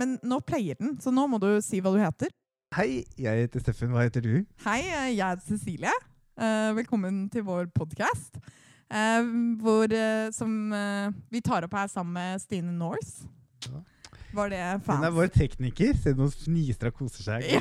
Men nå pleier den, så nå må du si hva du heter. Hei, jeg heter Steffen. Hva heter du? Hei, eh, jeg heter Cecilie. Eh, velkommen til vår podkast. hvor eh, som vi tar opp her sammen med Stine Norse. Ja. Var det Hun er vår tekniker. Se, nå fniser og koser seg. Ja,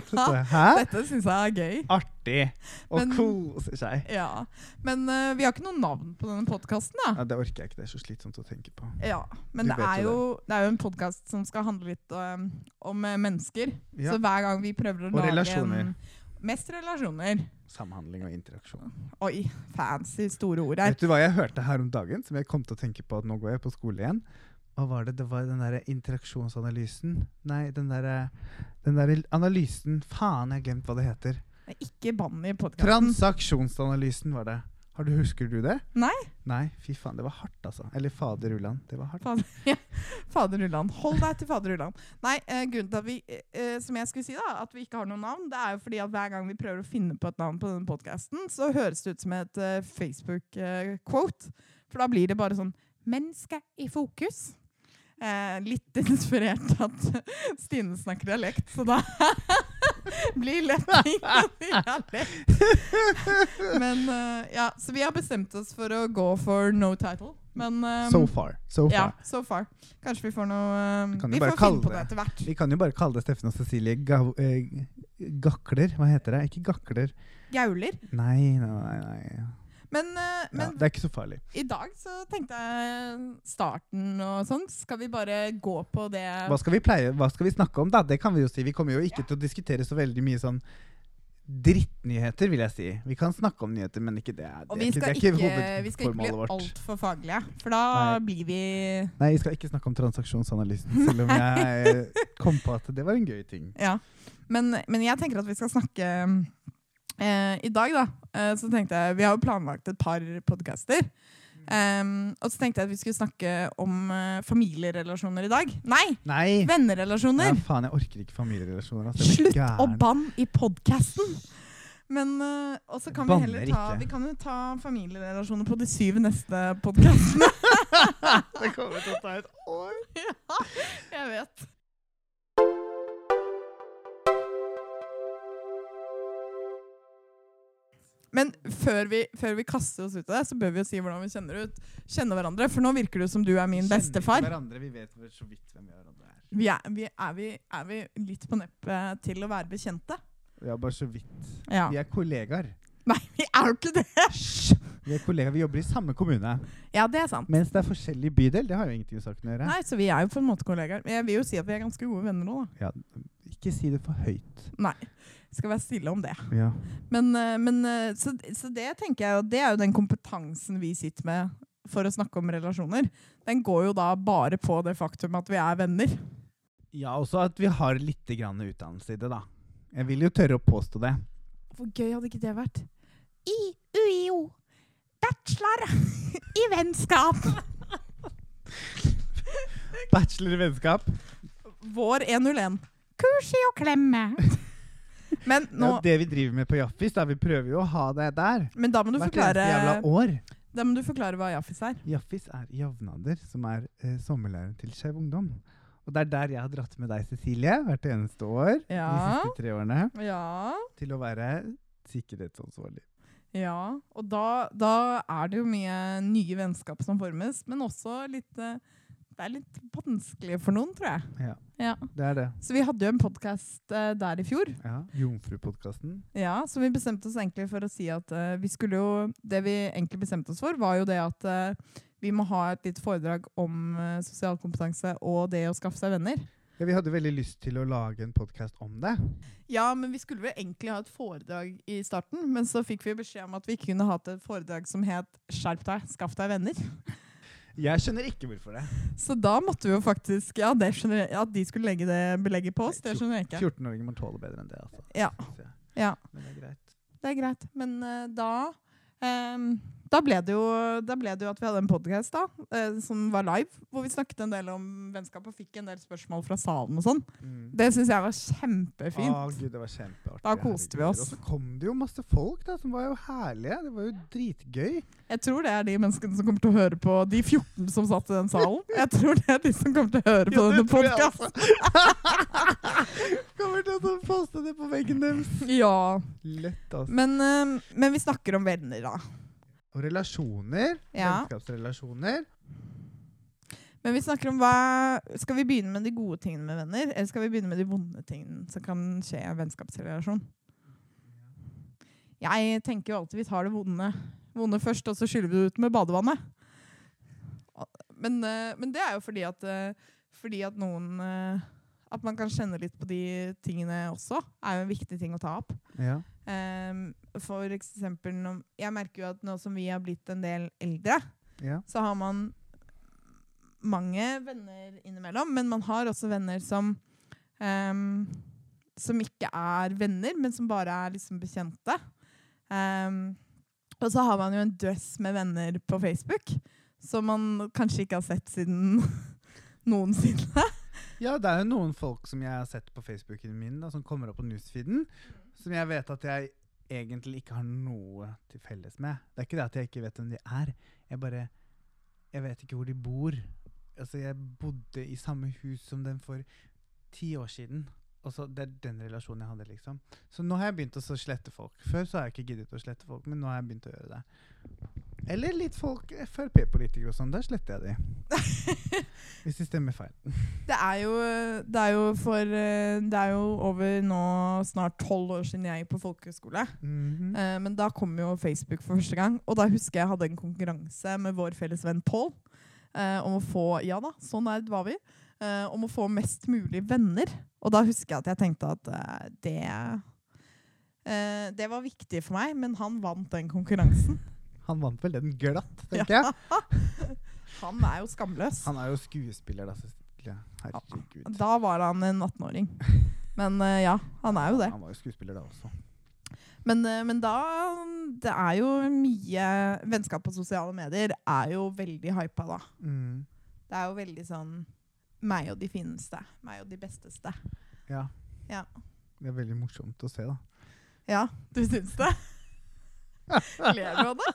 Hæ? Dette syns jeg er gøy. Artig. Og Men- koser seg. Ja. Men uh, vi har ikke noe navn på denne podkasten, da. Ja, det orker jeg ikke. Det er så slitsomt å tenke på. Ja, Men det er, jo jo, det er jo en podkast som skal handle litt um, om eh, mennesker. Ja. Så hver gang vi prøver å Og lage relasjoner. en Mest relasjoner. Samhandling og interaksjon. Oi, fancy store ord her. Vet du hva jeg hørte her om dagen, som jeg kom til å tenke på at nå går jeg på skole igjen? Hva var det? Det var den derre interaksjonsanalysen. Nei, den derre den der analysen Faen, jeg har glemt hva det heter. Er Ikke bann i podkasten. Transaksjonsanalysen var det. Har du, Husker du det? Nei. Nei, fy faen, det var hardt, altså. Eller fader Ulland. Det var hardt. Fader, ja. Fader Ulland. Hold deg til Fader Ulland. Nei, eh, grunnen til at vi eh, som jeg skulle si da, at vi ikke har noe navn, det er jo fordi at hver gang vi prøver å finne på et navn på denne podkasten, så høres det ut som et eh, Facebook-quote. For da blir det bare sånn 'Mennesket i fokus'. Eh, litt inspirert at Stine snakker dialekt, så da blir lett dialekt. Men eh, ja, så vi har bestemt oss for å gå for no title. Men um, So far. So far. ja, so far. Kanskje vi får noe eh, Vi Vi får finne på det etter hvert. Vi kan jo bare kalle det Steffen og Cecilie gav, eh, gakler. Hva heter det? Ikke gakler. Gauler. Nei, nei, nei. nei. Men, men Ja, det er ikke så farlig. i dag så tenkte jeg starten og sånn. Skal vi bare gå på det Hva skal vi pleie, hva skal vi snakke om, da? Det kan vi jo si. Vi kommer jo ikke til å diskutere så veldig mye sånn drittnyheter, vil jeg si. Vi kan snakke om nyheter, men ikke det. det Og vi skal er ikke, vi skal ikke bli altfor faglige, for da Nei. blir vi Nei, vi skal ikke snakke om transaksjonsanalysen, selv om jeg kom på at det var en gøy ting. Ja. Men, men jeg tenker at vi skal snakke eh, I dag, da, eh, så tenkte jeg Vi har jo planlagt et par podcaster. Um, og så tenkte jeg at vi skulle snakke om uh, familierelasjoner i dag. Nei! Nei! Vennerelasjoner! Ja, faen, jeg orker ikke familierelasjoner. Altså. Slutt å banne i podkasten! Men uh, Og så kan vi heller ta ikke. Vi kan jo ta familierelasjoner på de syv neste podkastene. Det kommer til å ta et år. ja, jeg vet. Men før vi, før vi kaster oss ut av det, så bør vi jo si hvordan vi kjenner ut Kjenner hverandre. For nå virker det som du er min Kjenner bestefar. hverandre, Vi vet så vidt hvem vi hverandre er. Vi er, vi, er, vi, er vi litt på neppet til å være bekjente? Ja, bare så vidt. Ja. Vi er kollegaer. Nei, vi er jo ikke det! Vi er kollegaer, vi jobber i samme kommune. Ja, det er sant. Mens det er forskjellig bydel, det har jo ingenting med saken å gjøre. Nei, Så vi er jo på en måte kollegaer. Jeg vil jo si at vi er ganske gode venner nå, da. Ja, ikke si det for høyt. Nei. Skal være stille om det. Ja. Men, eh, men eh, så, så det tenker jeg og det er jo den kompetansen vi sitter med for å snakke om relasjoner. Den går jo da bare på det faktum at vi er venner. ja, også at vi har litt grann utdannelse i det, da. Jeg vil jo tørre å påstå det. Hvor gøy hadde ikke det vært? I UiO. Bachelor i vennskap. Bachelor i vennskap. Vår 101. Kurs i å klemme. Men Det nå er det vi driver med på Jaffis. da. Vi prøver jo å ha det der. Men da må du Hvert forklare jævla år. Da må du forklare hva Jaffis er. Jaffis er Javnader, som er eh, sommerlæreren til Skeiv Ungdom. Og det er der jeg har dratt med deg, Cecilie, hvert eneste år de siste tre årene, Ja. til å være sikkerhetsansvarlig. Ja, og da, da er det jo mye nye vennskap som formes, men også litt eh, Det er litt vanskelig for noen, tror jeg. Ja, Ja. det er det. Så vi hadde jo en podkast der i fjor. Ja, Jomfrupodkasten. Ja, Så vi bestemte oss egentlig for å si at uh, vi skulle jo Det vi egentlig bestemte oss for, var jo det at uh, vi må ha et litt foredrag om uh, sosial kompetanse og det å skaffe seg venner. Ja, vi hadde veldig lyst til å lage en podkast om det. Ja, men vi skulle vel egentlig ha et foredrag i starten, men så fikk vi beskjed om at vi ikke kunne hatt et foredrag som het 'Skjerp deg, skaff deg venner'. Jeg skjønner ikke hvorfor det. Så da måtte vi jo faktisk Ja, det skjønner jeg, at de skulle legge det belegget på oss, det skjønner jeg ikke. 14-åringer må tåle bedre enn det. altså. Ja. Ja, Men det er greit. det er greit. Men uh, da ehm, da ble, det jo, da ble det jo at vi hadde en podcast da, eh, som var live, hvor vi snakket en del om vennskap og fikk en del spørsmål fra salen og sånn. Mm. Det syns jeg var kjempefint. Å, Gud, det var kjempeartig. Da koste vi oss. Og så kom det jo masse folk da, som var jo herlige. Det var jo dritgøy. Jeg tror det er de menneskene som kommer til å høre på de 14 som satt i den salen. Jeg tror det er de som kommer til å høre på Ja, denne podkasten. Kommer til å poste det på veggen deres. Ja. Lett, altså. Men, eh, men vi snakker om venner, da. Og relasjoner. Ja. Vennskapsrelasjoner. Men vi snakker om hva Skal vi begynne med de gode tingene med venner, eller skal vi begynne med de vonde tingene som kan skje i en vennskapsrelasjon? Jeg tenker jo alltid vi tar det vonde, vonde først, og så skyller vi det ut med badevannet. Men, eh, men det er jo fordi at, eh, fordi at noen eh, At man kan kjenne litt på de tingene også, er jo en viktig ting å ta opp. Ja. Ehm, for eksempel når, Jeg merker jo at nå som vi har blitt en del eldre, ja. så har man mange venner innimellom, men man har også venner som um, som ikke er venner, men som bare er liksom bekjente. Um, og så har man jo en dress med venner på Facebook, som man kanskje ikke har sett siden noensinne. Ja, det er jo noen folk som jeg har sett på Facebooken min, da, som kommer opp på newsfeeden, som jeg vet at jeg egentlig ikke har noe til felles med. Det er ikke det at jeg ikke vet hvem de er. Jeg bare Jeg vet ikke hvor de bor. Altså, jeg bodde i samme hus som dem for ti år siden. Og så Det er den relasjonen jeg hadde, liksom. Så nå har jeg begynt å slette folk. Før så har jeg ikke giddet å slette folk, men nå har jeg begynt å gjøre det. Eller litt folk, Frp-politikere og sånn. Der sletter jeg de. Hvis de stemmer feil. Det er jo, det er jo for eh, Det er jo over nå snart tolv år siden jeg gikk på folkehøyskole. Mhm. Eh, men da kom jo Facebook for første gang. Og da husker jeg jeg hadde en konkurranse med vår felles venn Pål. Eh, om å få Ja da, så nerd var vi. eh, om å få mest mulig venner. Og da husker jeg at jeg tenkte at eh, det eh, Det var viktig for meg, men han vant den konkurransen. Han vant vel den glatt, tenker jeg. Han er jo skamløs. Han er jo skuespiller, da. Cecilie. Herregud. Da var han en 18-åring. Men uh, ja, han er jo det. Han var jo skuespiller da også. Men, uh, men da Det er jo mye Vennskap på sosiale medier er jo veldig hypa, da. Mm. Det er jo veldig sånn meg og de fineste. Meg og de besteste. Ja. Ja. Det er veldig morsomt å se, da. Ja, du syns det? Ler du av det?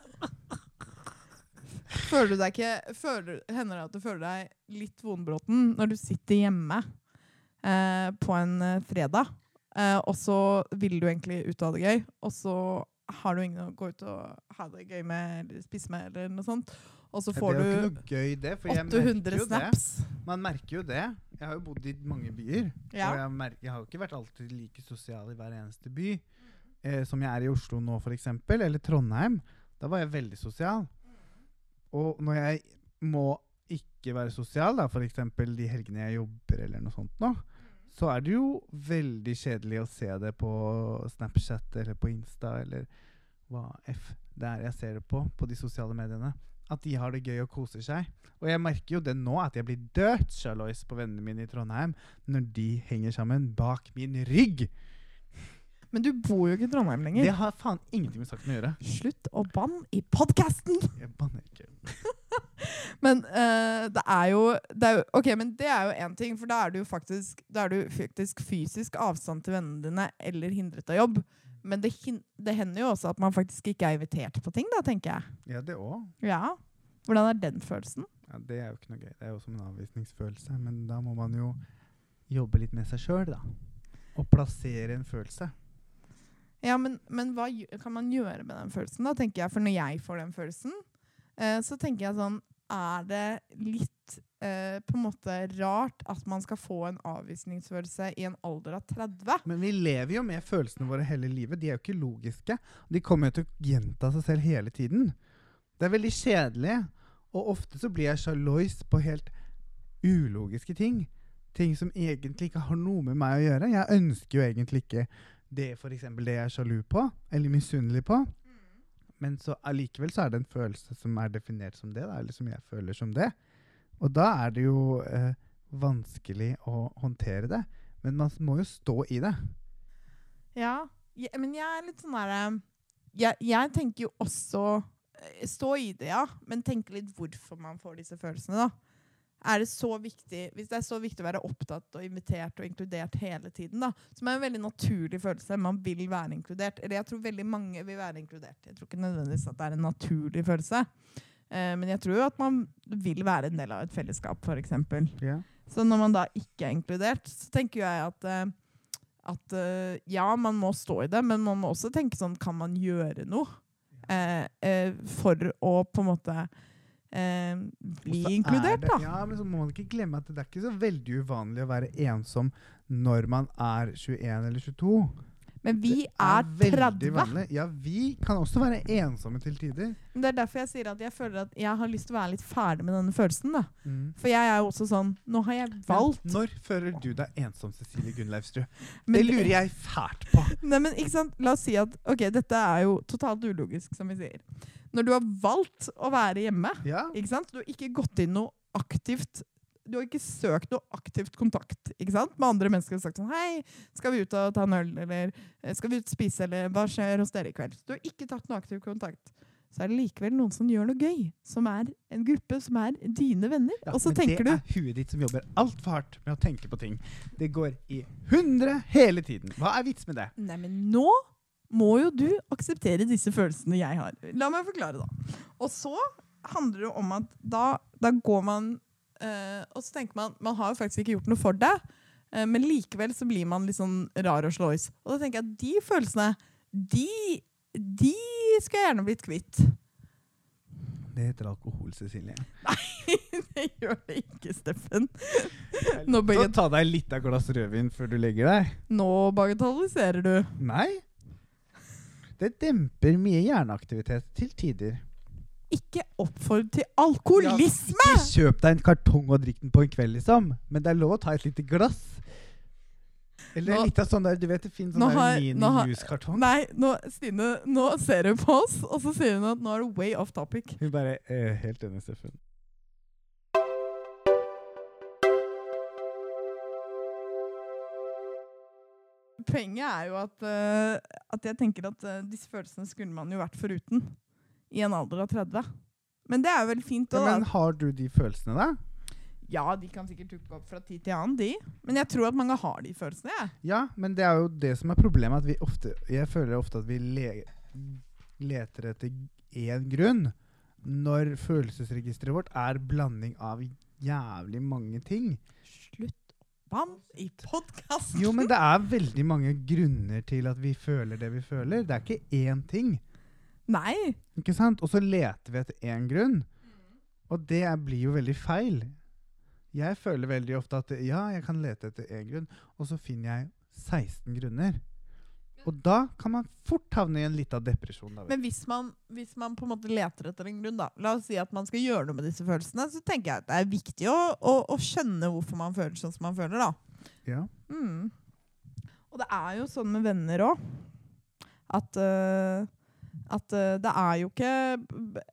Føler du deg ikke føler, Hender det at du føler deg litt vondbråten når du sitter hjemme eh, på en eh, fredag, eh, og så vil du egentlig ut og ha det gøy, og så har du ingen å gå ut og ha det gøy med eller spise med, eller noe sånt, og så det får ikke du gøy, det. For jeg merker 800 jo snaps. det. Man merker jo det. Jeg har jo bodd i mange byer. Ja. Og jeg, merker, jeg har jo ikke vært alltid like sosial i hver eneste by. Eh, som jeg er i Oslo nå, f.eks. Eller Trondheim. Da var jeg veldig sosial. Og når jeg må ikke være sosial, da, f.eks. de helgene jeg jobber eller noe sånt nå, så er det jo veldig kjedelig å se det på Snapchat eller på Insta eller hva f det er jeg ser det på på de sosiale mediene. At de har det gøy og koser seg. Og jeg merker jo det nå, at jeg blir dødssjalois på vennene mine i Trondheim når de henger sammen bak min rygg. Men du bor jo ikke i Trondheim lenger. Det har faen ingenting med saken å gjøre. Slutt å banne i podkasten! Jeg banner ikke. Men uh, det er jo, det er jo Ok, men det er jo én ting, for da er du faktisk, da er du faktisk fysisk avstand til vennene dine eller hindret av jobb. Men det, hin det hender jo også at man faktisk ikke er invitert på ting, da, tenker jeg. Ja, det også. Ja. Hvordan er den følelsen? Ja, det er jo ikke noe gøy. Det er jo som en avvisningsfølelse. Men da må man jo jobbe litt med seg sjøl, da. Og plassere en følelse. Ja, men, men hva kan man gjøre med den følelsen, da, tenker jeg. For når jeg får den følelsen, eh, så tenker jeg sånn Er det litt eh, på en måte rart at man skal få en avvisningsfølelse i en alder av 30? Men vi lever jo med følelsene våre hele livet. De er jo ikke logiske. De kommer jo til å gjenta seg selv hele tiden. Det er veldig kjedelig. Og ofte så blir jeg sjalois på helt ulogiske ting. Ting som egentlig ikke har noe med meg å gjøre. Jeg ønsker jo egentlig ikke det for eksempel det jeg er sjalu på, eller misunnelig på. Men så allikevel så er det en følelse som er definert som det, da, eller som jeg føler som det. Og da er det jo eh, vanskelig å håndtere det. Men man må jo stå i det. Ja, ja men jeg er litt sånn derre jeg, jeg tenker jo også eh, stå i det, ja, men tenke litt hvorfor man får disse følelsene, da. Er det så viktig, Hvis det er så viktig å være opptatt og invitert og inkludert hele tiden, da, som er en veldig naturlig følelse, man vil være inkludert Eller jeg tror veldig mange vil være inkludert. Jeg tror ikke nødvendigvis at det er en naturlig følelse. Eh, men jeg tror jo at man vil være en del av et fellesskap, f.eks. Yeah. Så når man da ikke er inkludert, så tenker jeg at, eh, at uh, ja, man må stå i det, men man må også tenke sånn Kan man gjøre noe eh, eh, for å på en måte eh, bli er inkludert, det, da? Ja, men så må man ikke glemme at det er ikke så veldig uvanlig å være ensom når man er 21 eller 22. Men vi er, er veldig 30. vanlig. Ja, vi kan også være ensomme til tider. Men Det er derfor jeg sier at jeg føler at jeg har lyst til å være litt ferdig med denne følelsen. da. Mm. For jeg er jo også sånn Nå har jeg valgt Men Når føler du deg ensom, Cecilie Gunnleivstrud? Det lurer jeg fælt på. Nei, men ikke sant? La oss si at ok, dette er jo totalt ulogisk, som vi sier. Når du har valgt å være hjemme, Ja, ikke sant? du har ikke gått inn noe aktivt Du har ikke søkt noe aktivt kontakt med andre mennesker og sagt sånn Hei, skal vi ut og ta en øl? Eller eh, skal vi ut og spise? Eller hva skjer hos dere i kveld? Du har ikke tatt noe aktiv kontakt. Så er det likevel noen som gjør noe gøy. Som er en gruppe som er dine venner. ja og så men tenker det er huet ditt som jobber altfor hardt med å tenke på ting. Det går i hundre hele tiden. Hva er vits med det? Nei, men nå må jo du akseptere disse følelsene jeg har. La meg forklare, da. Og så handler det om at da, da går man eh, Og så tenker man man har jo faktisk ikke gjort noe for det, uh, men likevel så blir man litt sånn rar og slåis. Og da tenker jeg at de følelsene, de, de skulle jeg gjerne blitt kvitt. Det heter alkohol, Cecilie. Nei, det gjør det ikke, Steffen. Nå, Så bagat ta deg litt av glass rødvin før du legger deg. nå bagatelliserer du. Nei. Det demper mye hjerneaktivitet til tider. Ikke oppfordre til alkoholisme! Ja, ikke kjøp deg en kartong og drikk den på en kveld, liksom. Men det er lov å ta et lite glass. Eller Nå- litt av sånn der, du vet det finnes sånn der mini-juice-kartong. Nei, nå, Stine, nå ser hun på oss, og så sier hun at nå er det way off topic. Hun bare eh, Helt enig, Steffen. Poenget er jo at, uh, at jeg tenker at uh, disse følelsene skulle man jo vært foruten i en alder av 30. Men det er jo vel fint Ja, men har du de følelsene, da? Ja, de kan sikkert dukke opp fra tid til annen, de. Men jeg tror at mange har de følelsene, jeg. Ja, men det er jo det som er problemet. At vi ofte Jeg føler ofte at vi le leter etter én grunn. Når følelsesregisteret vårt er blanding av jævlig mange ting. Slutt Bam i podkasten! Jo, men det er veldig mange grunner til at vi føler det vi føler. Det er ikke én ting. Nei. Ikke sant? Og så leter vi etter én grunn. Og det blir jo veldig feil. Jeg føler veldig ofte at ja, jeg kan lete etter én grunn, og så finner jeg 16 grunner. Og da kan man fort havne i en liten depresjon. Da, Men hvis man, hvis man på en måte leter etter en grunn, da La oss si at man skal gjøre noe med disse følelsene, så tenker jeg at det er viktig å, å, å skjønne hvorfor man føler sånn som man føler, da. ja. Mm. Og det er jo sånn med venner òg. At, øh, at uh, det er jo ikke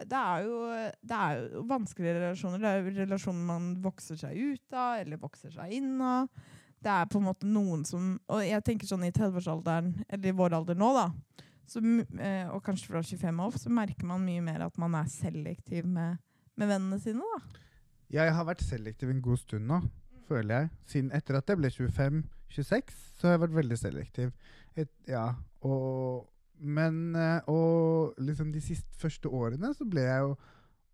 Det er jo, det er jo vanskelige relasjoner. Det er jo relasjoner man vokser seg ut av, eller vokser seg inn av. Det er på en måte noen som Og jeg tenker sånn i 30-årsalderen, eller i vår alder nå, da, så, eh, og kanskje fra 25 år, så merker man mye mer at man er selektiv med, med vennene sine. da. Jeg har vært selektiv en god stund nå, føler jeg. Siden etter at jeg ble 25-26, så har jeg vært veldig selektiv. Et, ja, og Men eh, Og liksom de siste første årene så ble jeg jo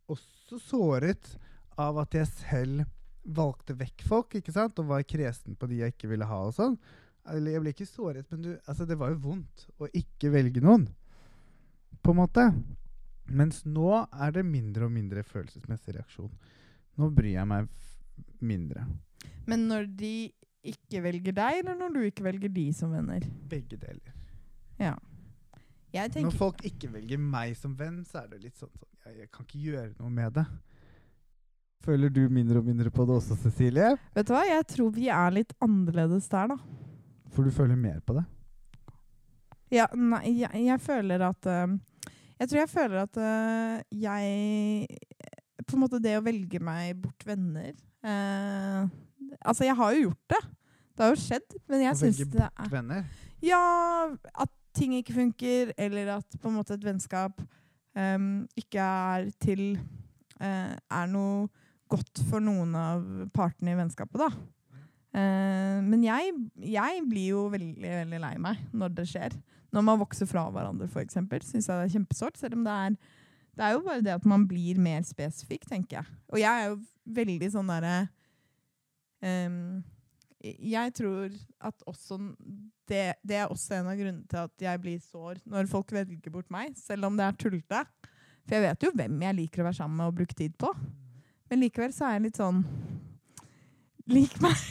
også såret av at jeg selv valgte vekk folk, ikke sant? Og var kresen på de jeg ikke ville ha og sånn. Eller jeg ble ikke såret, men du, altså det var jo vondt å ikke velge noen. På en måte. Mens nå er det mindre og mindre følelsesmessig reaksjon. Nå bryr jeg meg mindre. Men når de ikke velger deg, eller når du ikke velger de som venner? Begge deler. Ja. Tenker Når folk ikke velger meg som venn, så er det litt sånn sånn Jeg, jeg kan ikke gjøre noe med det. Føler du mindre og mindre på det også, Cecilie? Vet du hva, jeg tror vi er litt annerledes der, da. For du føler mer på det? Ja, nei, jeg, jeg føler at uh, Jeg tror jeg føler at uh, jeg På en måte det å velge meg bort venner uh, Altså, jeg har jo gjort det. Det har jo skjedd, men jeg syns velge det er Venner? Ja, at ting ikke funker, eller at på en måte et vennskap um, ikke er til uh, Er noe godt for noen av partene i vennskapet, da. Uh, men jeg, jeg blir jo veldig, veldig lei meg når det skjer. Når man vokser fra hverandre, f.eks., syns jeg det er kjempesårt. Selv om det er, det er jo bare det at man blir mer spesifikk, tenker jeg. Og jeg er jo veldig sånn derre em, Jeg tror at også det, det er også en av grunnene til at jeg blir sår når folk velger bort meg, selv om det er tullete. For jeg vet jo hvem jeg liker å være sammen med og bruke tid på. Men likevel så er jeg litt sånn Lik meg!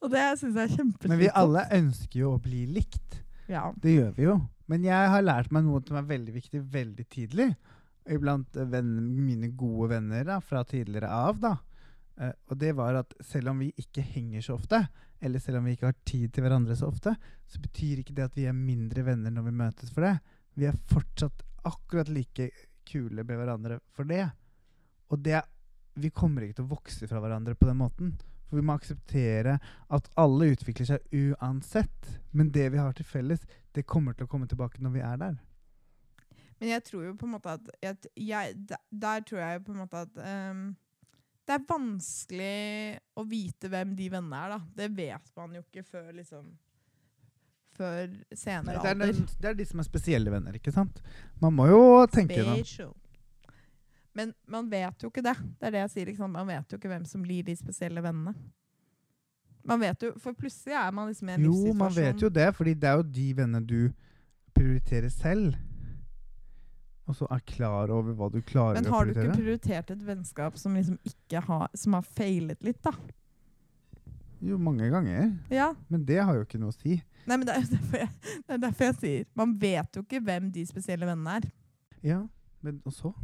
og det syns jeg er kjempefint. Men vi alle ønsker jo å bli likt. ja. Det gjør vi jo. Men jeg har lært meg noe som er veldig viktig veldig tidlig. Iblant eh, venn, mine gode venner da, fra tidligere av. da. Eh, og det var at selv om vi ikke henger så ofte, eller selv om vi ikke har tid til hverandre så ofte, så betyr ikke det at vi er mindre venner når vi møtes for det. Vi er fortsatt akkurat like kule med hverandre for det. Og det, vi kommer ikke til å vokse fra hverandre på den måten. For vi må akseptere at alle utvikler seg uansett. Men det vi har til felles, det kommer til å komme tilbake når vi er der. Men jeg tror jo på en måte at jeg, jeg, der, tror jeg på en måte at ehm, Det er vanskelig å vite hvem de vennene er, da. Det vet man jo ikke før liksom Før senere senere det, er alder. det er de som er spesielle venner, ikke sant? Man må jo tenke Special. Men man vet jo ikke det. Det er det jeg sier. Liksom. Man vet jo ikke hvem som blir de spesielle vennene. Man vet jo, For plutselig er man liksom i en Jo, man vet jo det, fordi det er jo de vennene du prioriterer selv. Og så er klar over hva du klarer å prioritere. Men har du ikke prioritert et vennskap som liksom ikke har Som har feilet litt, da? Jo, mange ganger. Ja. Men det har jo ikke noe å si. Nei, men det er derfor jeg, det er derfor jeg sier Man vet jo ikke hvem de spesielle vennene er. Ja, men og så?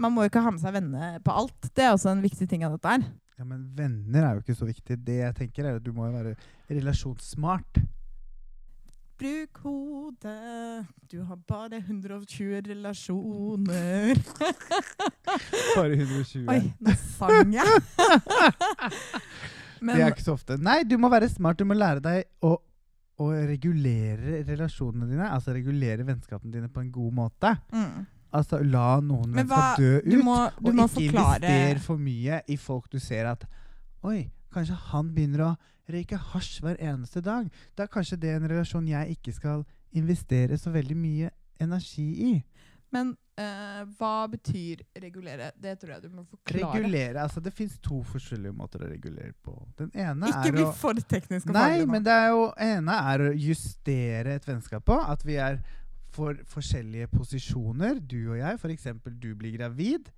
Man må jo ikke ha med seg venner på alt. Det er også en viktig ting av dette her. Ja, men venner er jo ikke så viktig. Det jeg tenker er at du må jo være relasjonssmart. Bruk hodet, du har bare 120 relasjoner. Bare 120. Oi, nå sang jeg. det er ikke så ofte. Nei, du må være smart. Du må lære deg å, å regulere relasjonene dine. Altså regulere vennskapene dine på en god måte. mm. Altså la noen Men mennesker hva- dø ut. Du må, du og må ikke forklare investere for mye i folk du ser at Oi, kanskje han begynner å røyke hasj hver eneste dag. Da er kanskje det en relasjon jeg ikke skal investere så veldig mye energi i. Men eh, hva betyr regulere? Det tror jeg du må forklare. Regulere, altså Det fins to forskjellige måter å regulere på. Den ene Ikke er bli å for teknisk og Nei, faglig nå. men det er jo ene er å justere et vennskap på. At vi er for forskjellige posisjoner. Du og jeg, f.eks. du blir gravid.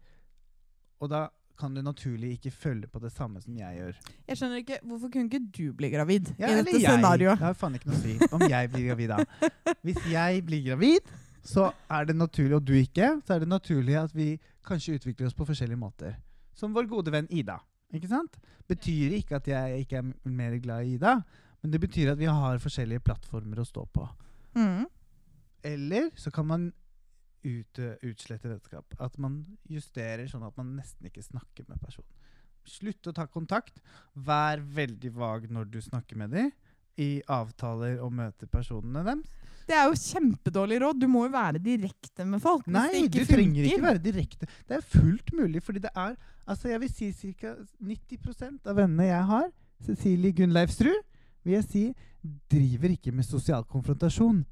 Og da kan du naturlig ikke følge på det samme som jeg gjør. Jeg skjønner ikke, Hvorfor kunne ikke du bli gravid Ja, i dette jeg. scenarioet? Det har faen ikke noe å si om jeg blir gravid, da. Hvis jeg blir gravid, så er det naturlig, og du ikke, så er det naturlig at vi kanskje utvikler oss på forskjellige måter. Som vår gode venn Ida. Ikke sant? Betyr ikke at jeg ikke er mer glad i Ida, men det betyr at vi har forskjellige plattformer å stå på. Mm. Eller så kan man ut, utslette vennskap. At man justerer sånn at man nesten ikke snakker med personen. Slutt å ta kontakt. Vær veldig vag når du snakker med dem. I avtaler og møter personene deres. Det er jo kjempedårlig råd. Du må jo være direkte med folk. Nei, du funker. trenger ikke være direkte. Det er fullt mulig, fordi det er Altså, jeg vil si ca. 90% av vennene jeg har, Cecilie Gunnleifsrud, vil jeg si, driver ikke med sosial konfrontasjon.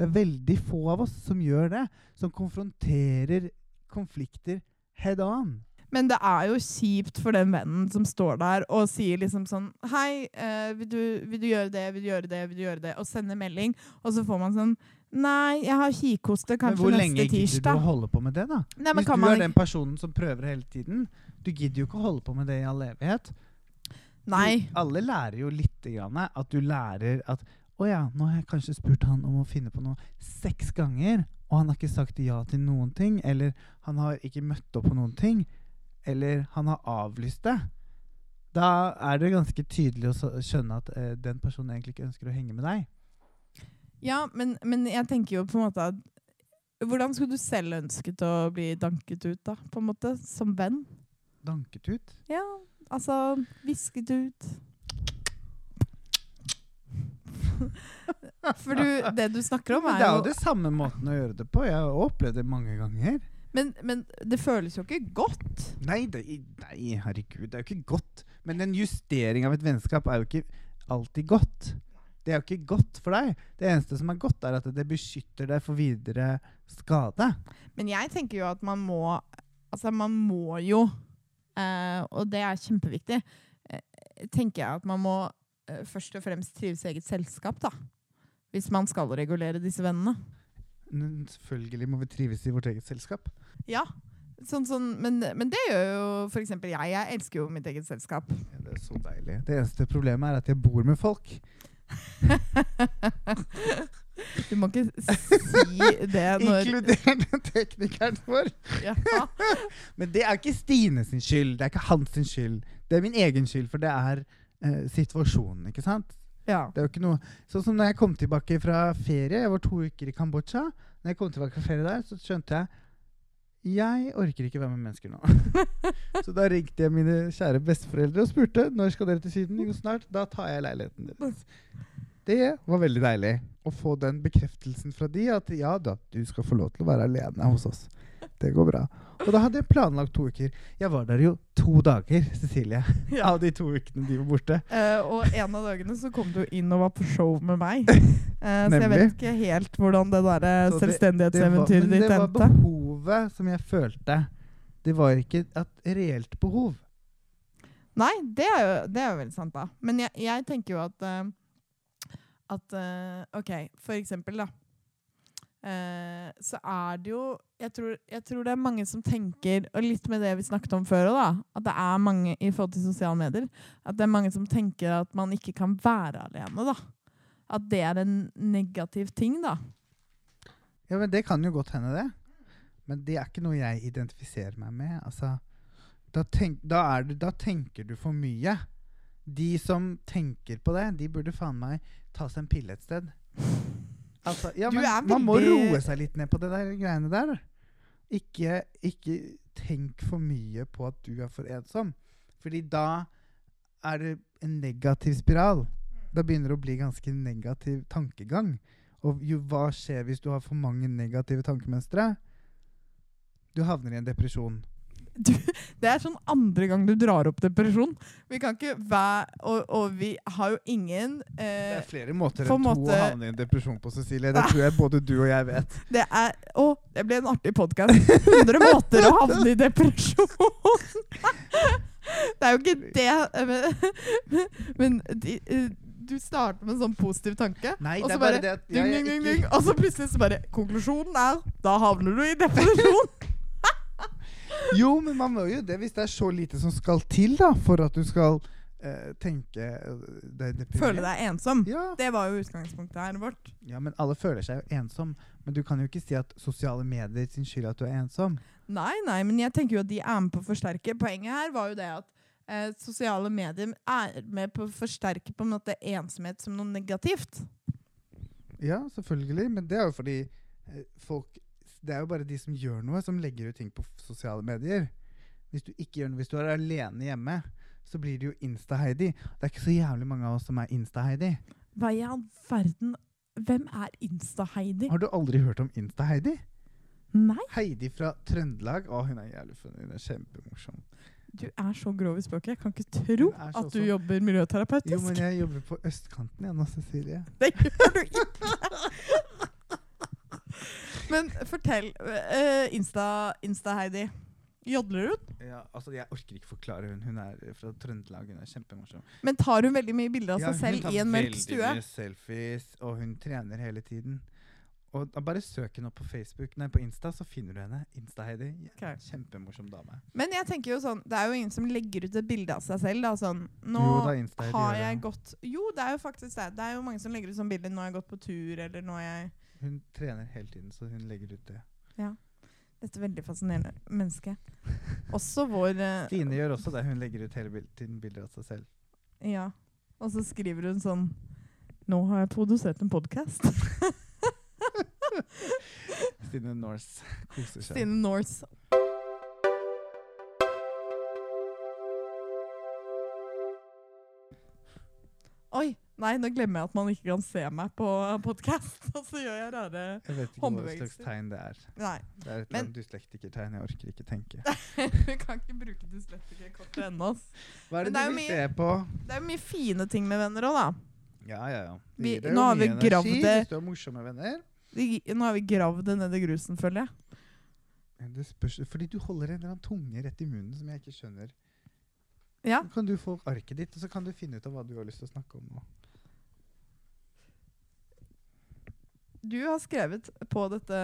Det er veldig få av oss som gjør det. Som konfronterer konflikter head on. Men det er jo kjipt for den vennen som står der og sier liksom sånn Hei, eh, vil, du, vil du gjøre det, vil du gjøre det, vil du gjøre det? Og sender melding. Og så får man sånn Nei, jeg har kikhoste Men hvor lenge gidder du å holde på med det, da? Nei, Hvis du er den personen som prøver hele tiden, du gidder jo ikke å holde på med det i all evighet. Nei. Du, alle lærer jo litt grann, at du lærer at å ja, nå har jeg kanskje spurt han om å finne på noe seks ganger, og han har ikke sagt ja til noen ting, eller han har ikke møtt opp på noen ting, eller han har avlyst det. Da er det ganske tydelig å skjønne at eh, den personen egentlig ikke ønsker å henge med deg. Ja, men, men jeg tenker jo på en måte at Hvordan skulle du selv ønsket å bli danket ut, da? På en måte, Som venn? Danket ut. Ja, Altså, visket ut. For du, det du snakker om, er jo det er jo det samme måten å gjøre det på. Jeg har opplevd det mange ganger. men, men det føles jo ikke godt. Nei, det, nei, herregud, det er jo ikke godt. Men en justering av et vennskap er jo ikke alltid godt. Det er jo ikke godt for deg. Det eneste som er godt, er at det beskytter deg for videre skade. Men jeg tenker jo at man må Altså, man må jo eh, Og det er kjempeviktig. Eh, tenker jeg at man må først og fremst trives i eget selskap, da. Hvis man skal regulere disse vennene. Men selvfølgelig må vi trives i vårt eget selskap. Ja. Sånn, sånn, men, men det gjør jo f.eks. jeg. Jeg elsker jo mitt eget selskap. Ja, det er så deilig. Det eneste problemet er at jeg bor med folk. Du må ikke si det når Inkluderende teknikeren vår. ja. Men det er ikke Stine sin skyld. Det er ikke hans skyld. Det er min egen skyld, for det er eh, situasjonen, ikke sant? ja. Det er jo ikke noe Sånn som når jeg kom tilbake fra ferie. Jeg var to uker i Kambodsja. Når jeg kom tilbake fra ferie der, så skjønte jeg jeg orker ikke være med mennesker nå. så da ringte jeg mine kjære besteforeldre og spurte når skal dere til Syden. Jo, snart. Da tar jeg leiligheten deres. Det var veldig deilig å få den bekreftelsen fra de at ja da, du skal få lov til å være alene hos oss. Det går bra. Og da hadde jeg planlagt to uker. Jeg var der jo to dager, Cecilie. Ja. Av de to ukene de var borte. Uh, og en av dagene så kom du inn og var på show med meg. Uh, så jeg vet ikke helt hvordan det der selvstendighetseventyret ditt Det selvstendighetseventyret men det var behovet som jeg følte. Det var ikke et reelt behov. Nei, det er, jo, det er jo veldig sant, da. Men jeg, jeg tenker jo at uh, At eh, OK, for eksempel, da. Eh, så er det jo jeg tror, jeg tror det er mange som tenker, og litt med det vi snakket om før òg, at det er mange i forhold til sosiale medier, at det er mange som tenker at man ikke kan være alene, da. At det er en negativ ting, da. Ja, men Det kan jo godt hende, det. Men det er ikke noe jeg identifiserer meg med. Altså, da, tenk, da, du, da tenker du for mye. De som tenker på det, de burde faen meg ta seg en pille et sted. Altså, ja, men veldig... Man må roe seg litt ned på det der greiene der. Ikke, ikke tenk for mye på at du er for ensom. Fordi da er det en negativ spiral. Da begynner det å bli ganske negativ tankegang. Og jo, hva skjer hvis du har for mange negative tankemønstre? Du havner i en depresjon. Det er sånn andre gang du drar opp depresjon. Vi kan ikke være Og, og vi har jo ingen Det eh, er flere måter enn en to måte- å havne i en depresjon på, Cecilie. Det tror jeg både du og jeg vet. Det er Å, det ble en artig podkast. 100 måter å havne i depresjon! Det er jo ikke det eh, Men, men de, eh, du starter med en sånn positiv tanke, Nei, og så bare bare det ding, ding, ding, og så plutselig så bare Konklusjonen er da havner du i depresjon! Jo, men man må jo det hvis det er så lite som skal til da for at du skal eh, tenke eh, deg deprimert. Føle deg ensom. Ja. Det var jo utgangspunktet her vårt. ja, men alle føler seg jo ensom. Men du kan jo ikke si at sosiale medier sin skyld at du er ensom. Nei, nei, men jeg tenker jo at de er med på å forsterke. Poenget her var jo det at eh, sosiale medier er med på å forsterke på en måte ensomhet som noe negativt. Ja, selvfølgelig. Men det er jo fordi eh, folk Det er jo bare de som gjør noe, som legger ut ting på sosiale medier. Hvis du ikke gjør noe, hvis du er alene hjemme, så blir det jo Insta-Heidi. Det er ikke så jævlig mange av oss som er Insta-Heidi. Hva i all verden Hvem er Insta-Heidi? Har du aldri hørt om Insta-Heidi? Nei, Heidi fra Trøndelag. Å, hun er jævlig funny. Hun er kjempemorsom. du er så grov i språket. Jeg kan ikke tro så at du sånn. jobber miljøterapeutisk. Jo, men jeg jobber på østkanten igjen nå, Cecilie. Det gjør du ikke! Men fortell. Uh, Insta- Insta-Heidi. Jodler hun? Ja, altså Jeg orker ikke forklare hun. Hun er fra Trøndelag. Hun er kjempemorsom. Men tar hun veldig mye bilder av seg hun selv i en mørk veldig mye selfies, og hun trener hele tiden. Og da Bare søk henne opp på Facebook Nei, på Insta, så finner du henne. Insta-Heidi. Okay. Kjempemorsom dame. Men jeg tenker jo sånn, det er jo ingen som legger ut et bilde av seg selv. Da, sånn, nå Jo da, har jeg gått Jo, det er jo faktisk det. Det er jo mange som legger ut sånn bilde 'nå har jeg gått på tur', eller 'nå har jeg Hun trener hele tiden, så hun legger ut det. Ja. Dette veldig fascinerende mennesket. Også vår eh, Stine gjør også det. Hun legger ut hele tiden bilder av seg selv. Ja. Og så skriver hun sånn 'Nå har jeg produsert en podkast'. Stine Norse koser seg. Stine Norse. Nei, nå glemmer jeg at man ikke kan se meg på podkast. Og så gjør jeg rare Jeg vet ikke hva Håndbevegelser. slags tegn det er. Nei. Det er et Men- dyslektikertegn. Jeg orker ikke tenke. Vi kan ikke bruke dyslektikerkortet ennå. Hva er det det du vil mye- se på? Det er jo mye fine ting med venner òg, da. Ja, ja, ja. Vi- gir nå har vi gravd det- Hvis du har morsomme venner. Vi- Nå har vi gravd det ned i grusen, føler jeg. Det spørs, fordi du holder en eller annen tunge rett i munnen som jeg ikke skjønner. Ja. Så kan du få arket ditt, og så kan du finne ut av hva du har lyst til å snakke om nå. Du har skrevet på dette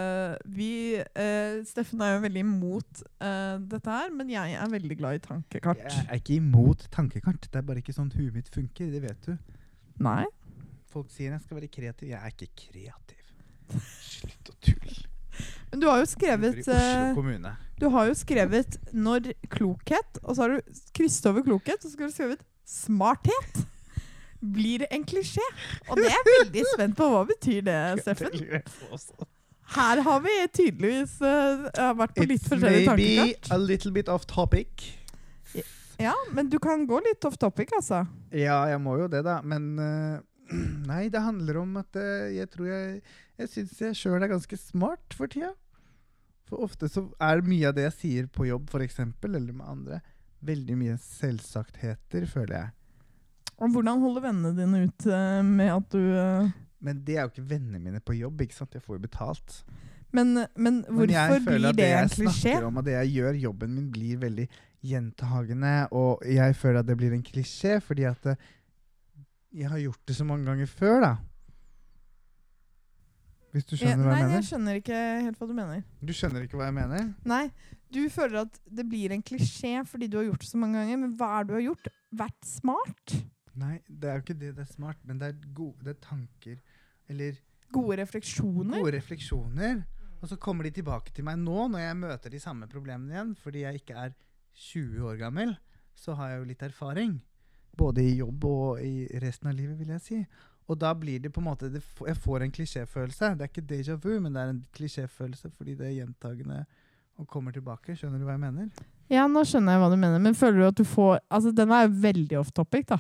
vi, eh, Steffen er jo veldig imot eh, dette her, men jeg er veldig glad i tankekart. Jeg er ikke imot tankekart. Det er bare ikke sånn huet mitt funker. Det vet du. Nei? Folk sier jeg skal være kreativ. Jeg er ikke kreativ. Slutt å tulle. Men du har jo skrevet Oslo eh. Du har jo skrevet 'når klokhet', og så har du krysset over klokhet, og så har du skrevet 'smarthet'. Blir en klisjé. Og det er jeg veldig spent på. Hva betyr det, Steffen? Her har vi tydeligvis uh, vært på litt It's forskjellige maybe tankekart. a little bit off topic. Ja, men du kan gå litt off topic, altså. Ja, jeg må jo det, da. Men uh, Nei, det handler om at uh, jeg tror jeg Jeg syns jeg sjøl er ganske smart for tida. For ofte så er mye av det jeg sier på jobb, f.eks., eller med andre, veldig mye selvsagtheter, føler jeg. Og hvordan holder vennene dine ut eh, med at du eh, Men det er jo ikke vennene mine på jobb, ikke sant? Jeg får jo betalt. Men, men Men jeg hvorfor føler blir det en jeg snakker om, og det jeg gjør, jobben min blir veldig gjentagende, og jeg føler at det blir en klisjé, fordi at eh, jeg har gjort det så mange ganger før, da. Hvis du skjønner hva nei, jeg jeg mener? skjønner ikke helt hva du mener. Du skjønner ikke hva jeg mener? Nei, du føler at det blir en klisjé fordi du har gjort det så mange ganger. Men hva er det du har gjort? Vært smart? Nei, det er jo ikke det det er smart, men det er gode det er tanker, eller Gode refleksjoner? gode refleksjoner. Og så kommer de tilbake til meg nå, når jeg møter de samme problemene igjen. Fordi jeg ikke er 20 år gammel, så har jeg jo litt erfaring. Både i jobb og i resten av livet, vil jeg si. Og da blir det på en måte Jeg får en klisjéfølelse. Det er ikke déjà vu, men det er en klisjéfølelse fordi det er gjentagende og kommer tilbake. Skjønner du hva jeg mener? Ja, nå skjønner jeg hva du mener. Men føler du at du får Altså, den er jo veldig off topic, da.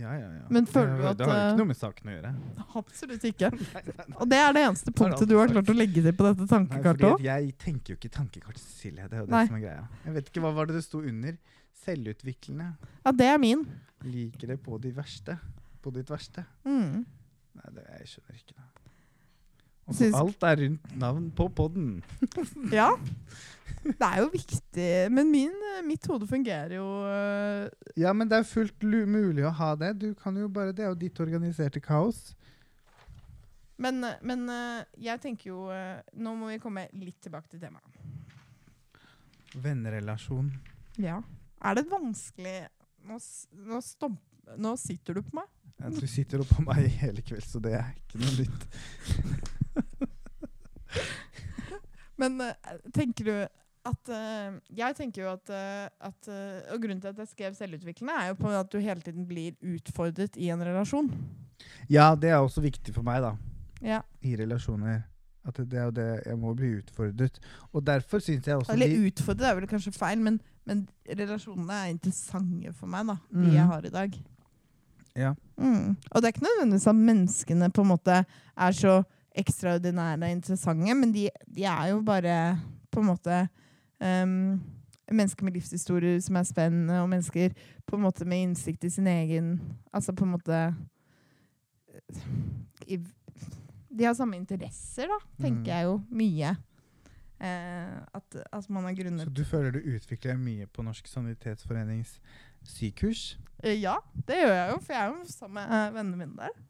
Ja, ja, ja. Men føler du at, Det har jo eh, ikke noe med saken å gjøre. Absolutt ikke. Nei, nei, nei. Og det er det eneste punktet du har klart å legge til på dette tankekartet òg. jeg tenker jo ikke tankekart, Silje. Det er jo det som er greia. Jeg vet ikke hva var det det sto under. Selvutviklende. Ja, det er min. Liker det på de verste. På ditt verste. Mm. Nei, det, jeg skjønner ikke det. Syns- alt er rundt navn på podden. Ja. Det er jo viktig. Men min, mitt hode fungerer jo uh... Ja, men det er fullt mulig å ha det. Du kan jo bare, Det er jo ditt organiserte kaos. Men, men uh, jeg tenker jo uh, Nå må vi komme litt tilbake til temaet. Vennerelasjon. Ja. Er det vanskelig Nå, nå, stomp, nå sitter du på meg. Ja, du sitter oppå meg hele kveld, så det er ikke noe nytt. Men øh, tenker du at uh, Jeg tenker jo at, uh, at uh, Og grunnen til at jeg skrev selvutviklende, er jo på at du hele tiden blir utfordret i en relasjon. Ja, det er også viktig for meg, da. Ja. I relasjoner. At det, det er jo det jeg må bli utfordret. Og derfor syns jeg også Eller de- utfordret er vel kanskje feil, men, men relasjonene er interessante for meg, da. De mm. jeg har i dag. Ja. Mm. Og det er ikke nødvendigvis at menneskene på en måte er så ekstraordinære og interessante, men de, de er jo bare på en måte um, mennesker med livshistorier som er spennende, og mennesker på en måte med innsikt i sin egen Altså på en måte i, De har samme interesser, da, tenker Mm. jeg jo mye. Eh, at, at man har grunnet Så du føler du utvikler mye på Norsk Sanitetsforenings sykurs? Eh, Ja, det gjør jeg jo, for jeg er jo sammen med eh, vennene mine der.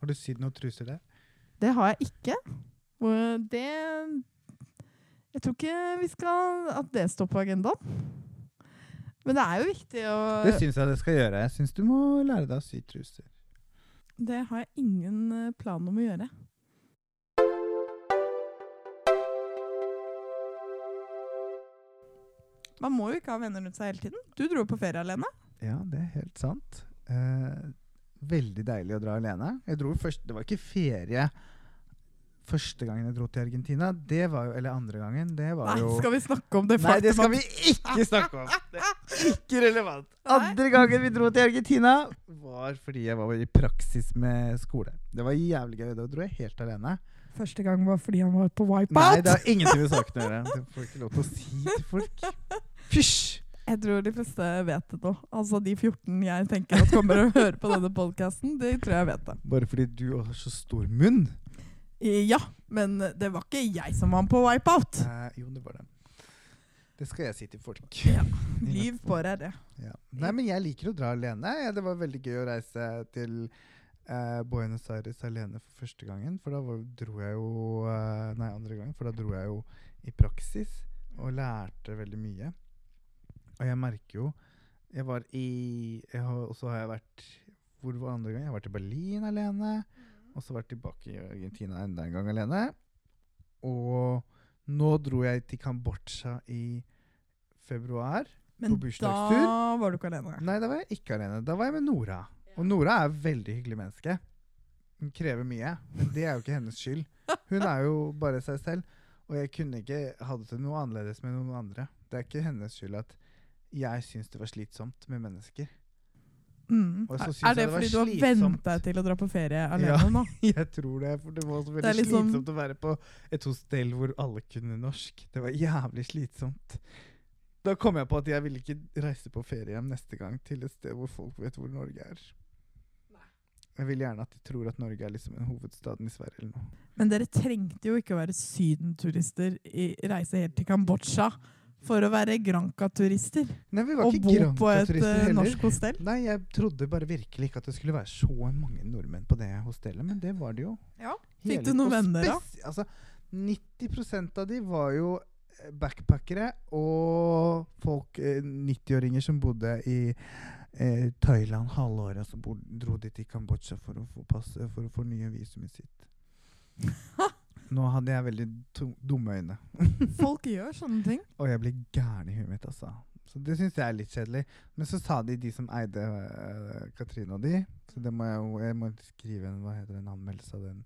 Har du sydd noen truser der? Det har jeg ikke. Og det Jeg tror ikke vi skal at det står på agendaen. Men det er jo viktig å Det syns jeg det skal gjøre. Jeg syns du må lære deg å sy truser. Det har jeg ingen eh, plan om å gjøre. Man må jo ikke ha venner rundt seg hele tiden. Du dro på ferie alene. Ja, det er helt sant. Eh, veldig deilig å dra alene. Jeg dro først Det var ikke ferie første gangen jeg dro til Argentina, det var jo Eller andre gangen, det var Nei, jo skal vi snakke om det Nei, det skal vi ikke snakke om! Det er ikke relevant. Andre gangen vi dro til Argentina, var fordi jeg var i praksis med skole. Det var jævlig gøy. Da dro jeg helt alene. Første gang var fordi han var på wipeout? Nei, det har ingenting med saken å gjøre. Det får ikke lov til å si til folk. Fysj! Jeg tror de fleste vet det nå. Altså De 14 jeg tenker at kommer og hører på denne podkasten, de tror jeg vet det. Bare fordi du har så stor munn. Ja, men det var ikke jeg som var på wipeout. Eh, jo, det var det. Det skal jeg si til folk. Ja, Liv på deg det. Ja. Nei, men jeg liker å dra alene. Ja, det var veldig gøy å reise til eh, Buenos Aires alene for første gangen. For da var, dro jeg jo eh, Nei, andre gangen. For da dro jeg jo i praksis og lærte veldig mye. Og jeg merker jo Jeg var i Og så har jeg vært Hvor var andre gang? Jeg har vært i Berlin alene. Og så vært tilbake i Argentina enda en gang alene. Og nå dro jeg til Kambodsja i februar. Men På bursdagstur? da var du ikke alene. Nei, da var jeg ikke alene. Da var jeg med Nora. Og Nora er et veldig hyggelig menneske. Hun krever mye, men det er jo ikke hennes skyld. Hun er jo bare seg selv. Og jeg kunne ikke hatt det noe annerledes med noen andre. Det er ikke hennes skyld at jeg syns det var slitsomt med mennesker. Mm. Er det det fordi du har vent deg til å dra på ferie alene Ja. nå? Jeg tror det, for det var så veldig liksom- slitsomt å være på et hostell hvor alle kunne norsk. Det var jævlig slitsomt. Da kom jeg på at jeg ville ikke reise på ferie hjem neste gang til et sted hvor folk vet hvor Norge er. Jeg vil gjerne at de tror at Norge er liksom en hovedstaden i Sverige eller noe. Men dere trengte jo ikke å være sydenturister i reise helt til Kambodsja for å være Granca-turister Nei, vi var og ikke bo på et Granca-turister eh, heller. norsk hostell. Nei, jeg trodde bare virkelig ikke at det skulle være så mange nordmenn på det hostellet, men det var det jo. Ja. Fikk du noen venner, da? Altså, 90% av de var jo eh, backpackere og folk, eh, 90-åringer som bodde i eh, Thailand halvåret, og så dro de til Kambodsja for å få passe, for å fornye visumet sitt. Nå hadde jeg veldig dumme øyne. Folk gjør sånne ting. Og jeg blir gæren i huet mitt, altså. Så det syns jeg er litt kjedelig. Men så sa de, de som eide uh, Katrine og de, så det må jeg jo Jeg må skrive en, hva heter en anmeldelse av den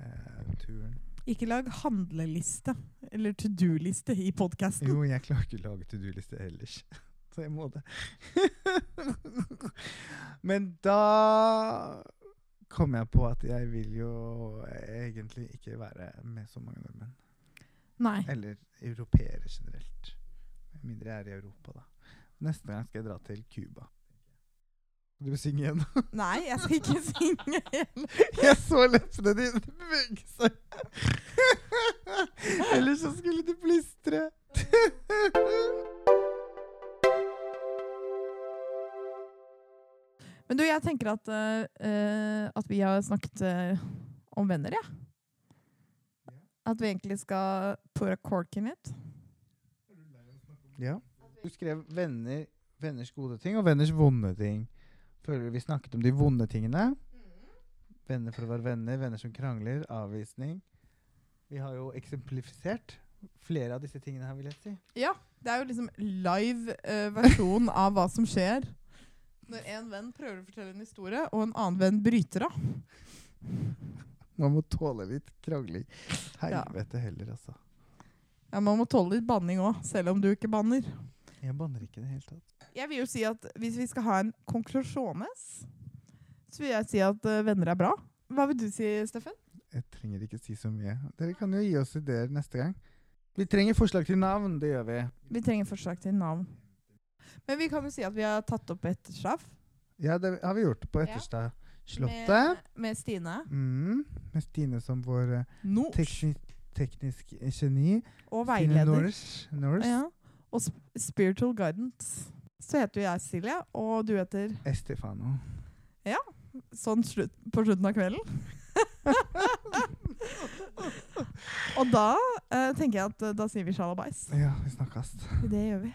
uh, turen. Ikke lag handleliste eller to do-liste i podkasten. Jo, jeg klarer ikke å lage to do-liste ellers. Så jeg må det. Men da kom jeg på at jeg vil jo egentlig ikke være med så mange nordmenn. Nei. Eller europeere generelt. Med mindre jeg er i Europa, da. Neste gang skal jeg dra til Cuba. Du vil synge igjen? Nei, jeg skal ikke synge igjen. Jeg så leppene dine bevege seg. Ellers så skulle du plystre. Men du, jeg tenker at, eh, eh, at vi har snakket uh, om venner, ja. At vi egentlig skal put a cork in it. Ja. Du skrev venner, venners gode ting og venners vonde ting. Føler du vi snakket om de vonde tingene? Venner for å være venner, venner som krangler, avvisning. Vi har jo eksemplifisert flere av disse tingene her, vil jeg si. Ja, det er jo liksom live uh, versjon av hva som skjer når en venn prøver å fortelle en historie, og en annen venn bryter av. Man må tåle litt krangling. Helvete heller, altså. Ja, Man må tåle litt banning òg, selv om du ikke banner. Jeg banner ikke i det hele tatt. Jeg vil jo si at Hvis vi skal ha en konklusjones, så vil jeg si at uh, venner er bra. Hva vil du si, Steffen? Jeg trenger ikke si så mye. Dere kan jo gi oss ideer neste gang. Vi trenger forslag til navn, det gjør vi. Vi trenger forslag til navn. Men vi kan jo si at vi har tatt opp etterstraff Ja, det har vi gjort på. Etterstad slottet. med, med Stine. Mm, med Stine som vår eh, tekni teknisk geni. Og veileder. Norse. Norse. Ja. Og sp Spiritual Guidance. Så heter jeg Silje, og du heter Estefano. Ja. sånn slutt, på slutten av kvelden. og da eh, tenker jeg at eh, da sier vi sjalabais. Ja, vi snakkes. Det gjør vi.